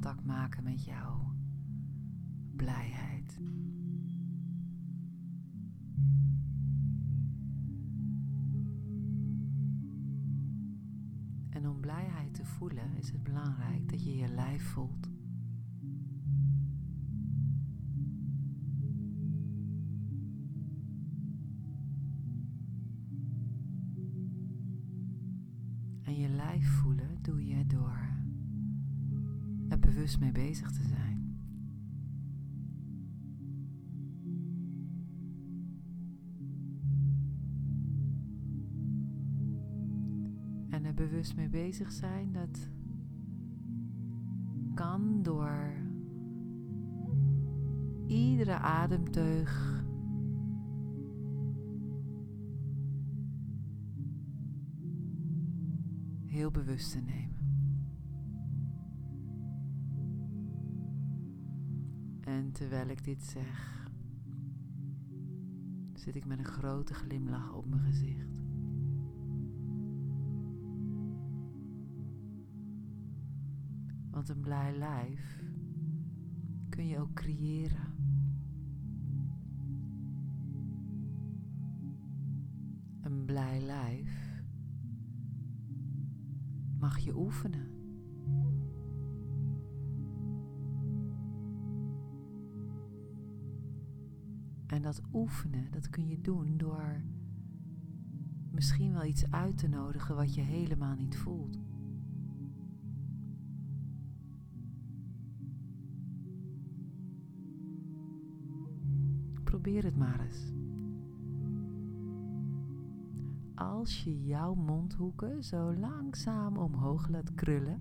contact maken met jouw blijheid. En om blijheid te voelen is het belangrijk dat je je lijf voelt. En je lijf voelen doe je door er bewust mee bezig te zijn. En er bewust mee bezig zijn, dat kan door iedere ademteug heel bewust te nemen. En terwijl ik dit zeg, zit ik met een grote glimlach op mijn gezicht. Want een blij lijf kun je ook creëren. Een blij lijf mag je oefenen. En dat oefenen, dat kun je doen door misschien wel iets uit te nodigen wat je helemaal niet voelt. Probeer het maar eens. Als je jouw mondhoeken zo langzaam omhoog laat krullen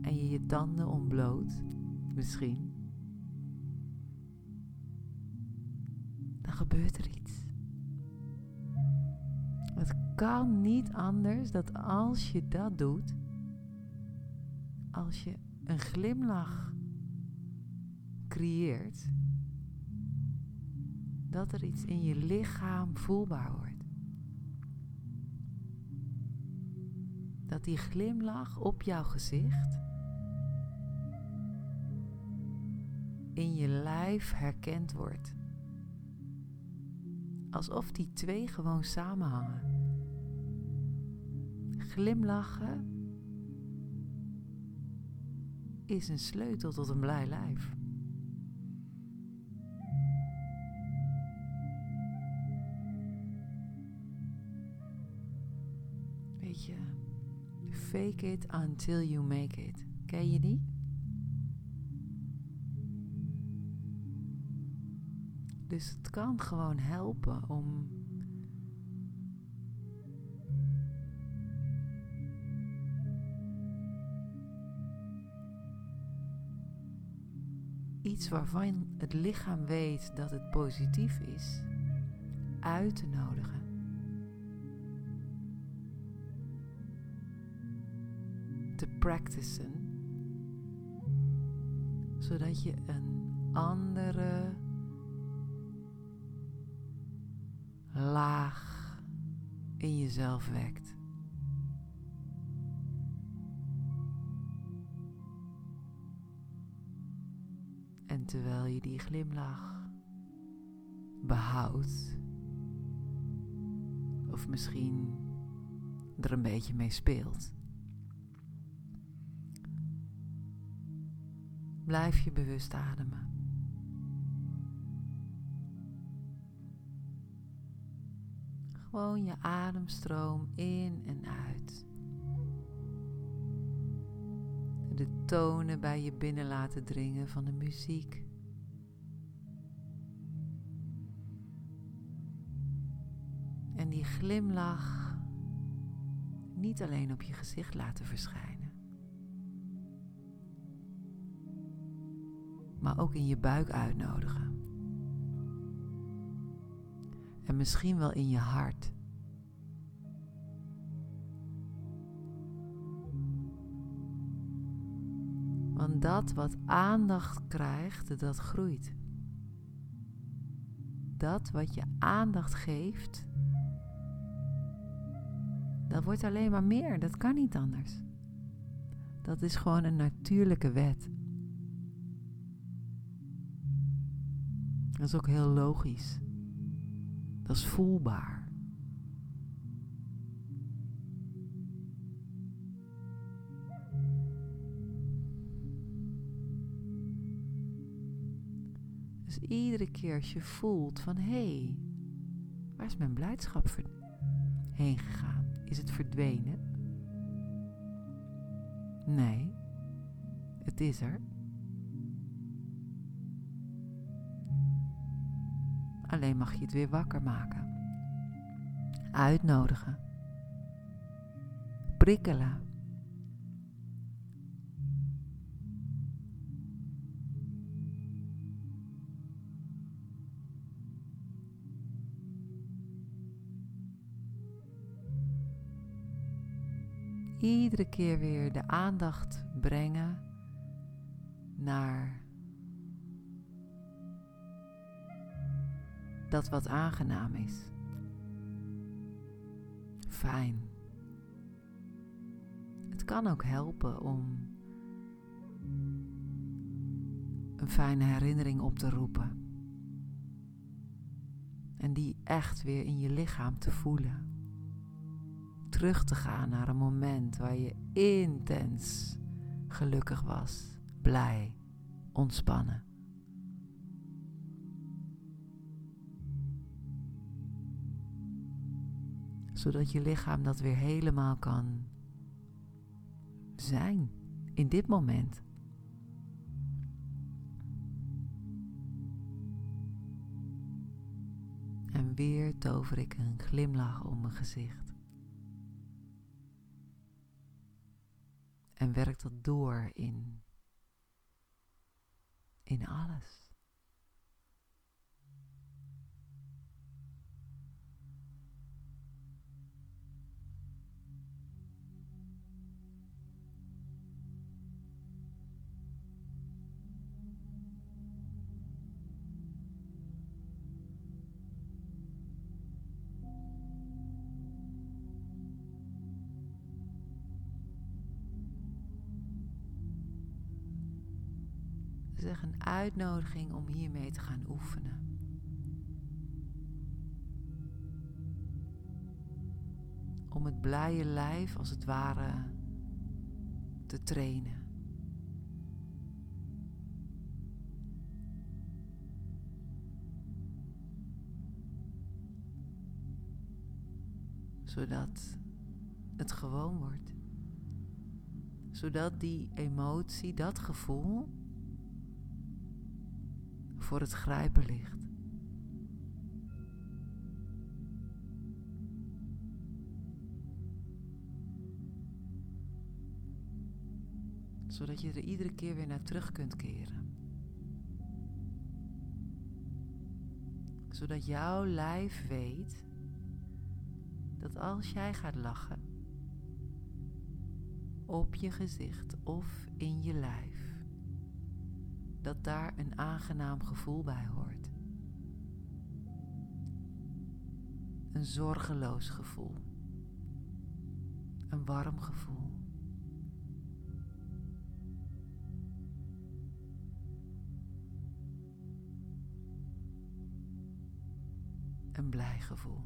en je je tanden ontbloot, misschien, gebeurt er iets. Het kan niet anders dat als je dat doet, als je een glimlach creëert, dat er iets in je lichaam voelbaar wordt. Dat die glimlach op jouw gezicht in je lijf herkend wordt. Alsof die twee gewoon samenhangen. Glimlachen is een sleutel tot een blij lijf. Weet je, fake it until you make it. Ken je die? Dus het kan gewoon helpen om iets waarvan het lichaam weet dat het positief is, uit te nodigen. Te practicen, zodat je een andere laag in jezelf wekt. En terwijl je die glimlach behoudt, of misschien er een beetje mee speelt, blijf je bewust ademen. Gewoon je ademstroom in en uit. De tonen bij je binnen laten dringen van de muziek. En die glimlach niet alleen op je gezicht laten verschijnen, maar ook in je buik uitnodigen. En misschien wel in je hart. Want dat wat aandacht krijgt, dat groeit. Dat wat je aandacht geeft, dat wordt alleen maar meer. Dat kan niet anders. Dat is gewoon een natuurlijke wet. Dat is ook heel logisch. Dat is voelbaar. Dus iedere keer als je voelt van hé, hey, waar is mijn blijdschap heen gegaan? Is het verdwenen? Nee, het is er. Alleen mag je het weer wakker maken. Uitnodigen. Prikkelen. Iedere keer weer de aandacht brengen naar dat wat aangenaam is. Fijn. Het kan ook helpen om een fijne herinnering op te roepen. En die echt weer in je lichaam te voelen. Terug te gaan naar een moment waar je intens gelukkig was, blij, ontspannen. Zodat je lichaam dat weer helemaal kan zijn in dit moment. En weer tover ik een glimlach om mijn gezicht. En werk dat door in, in alles. Zeg een uitnodiging om hiermee te gaan oefenen. Om het blije lijf als het ware te trainen. Zodat het gewoon wordt. Zodat die emotie, dat gevoel voor het grijpen ligt. Zodat je er iedere keer weer naar terug kunt keren. Zodat jouw lijf weet dat als jij gaat lachen, op je gezicht of in je lijf, dat daar een aangenaam gevoel bij hoort. Een zorgeloos gevoel. Een warm gevoel. Een blij gevoel.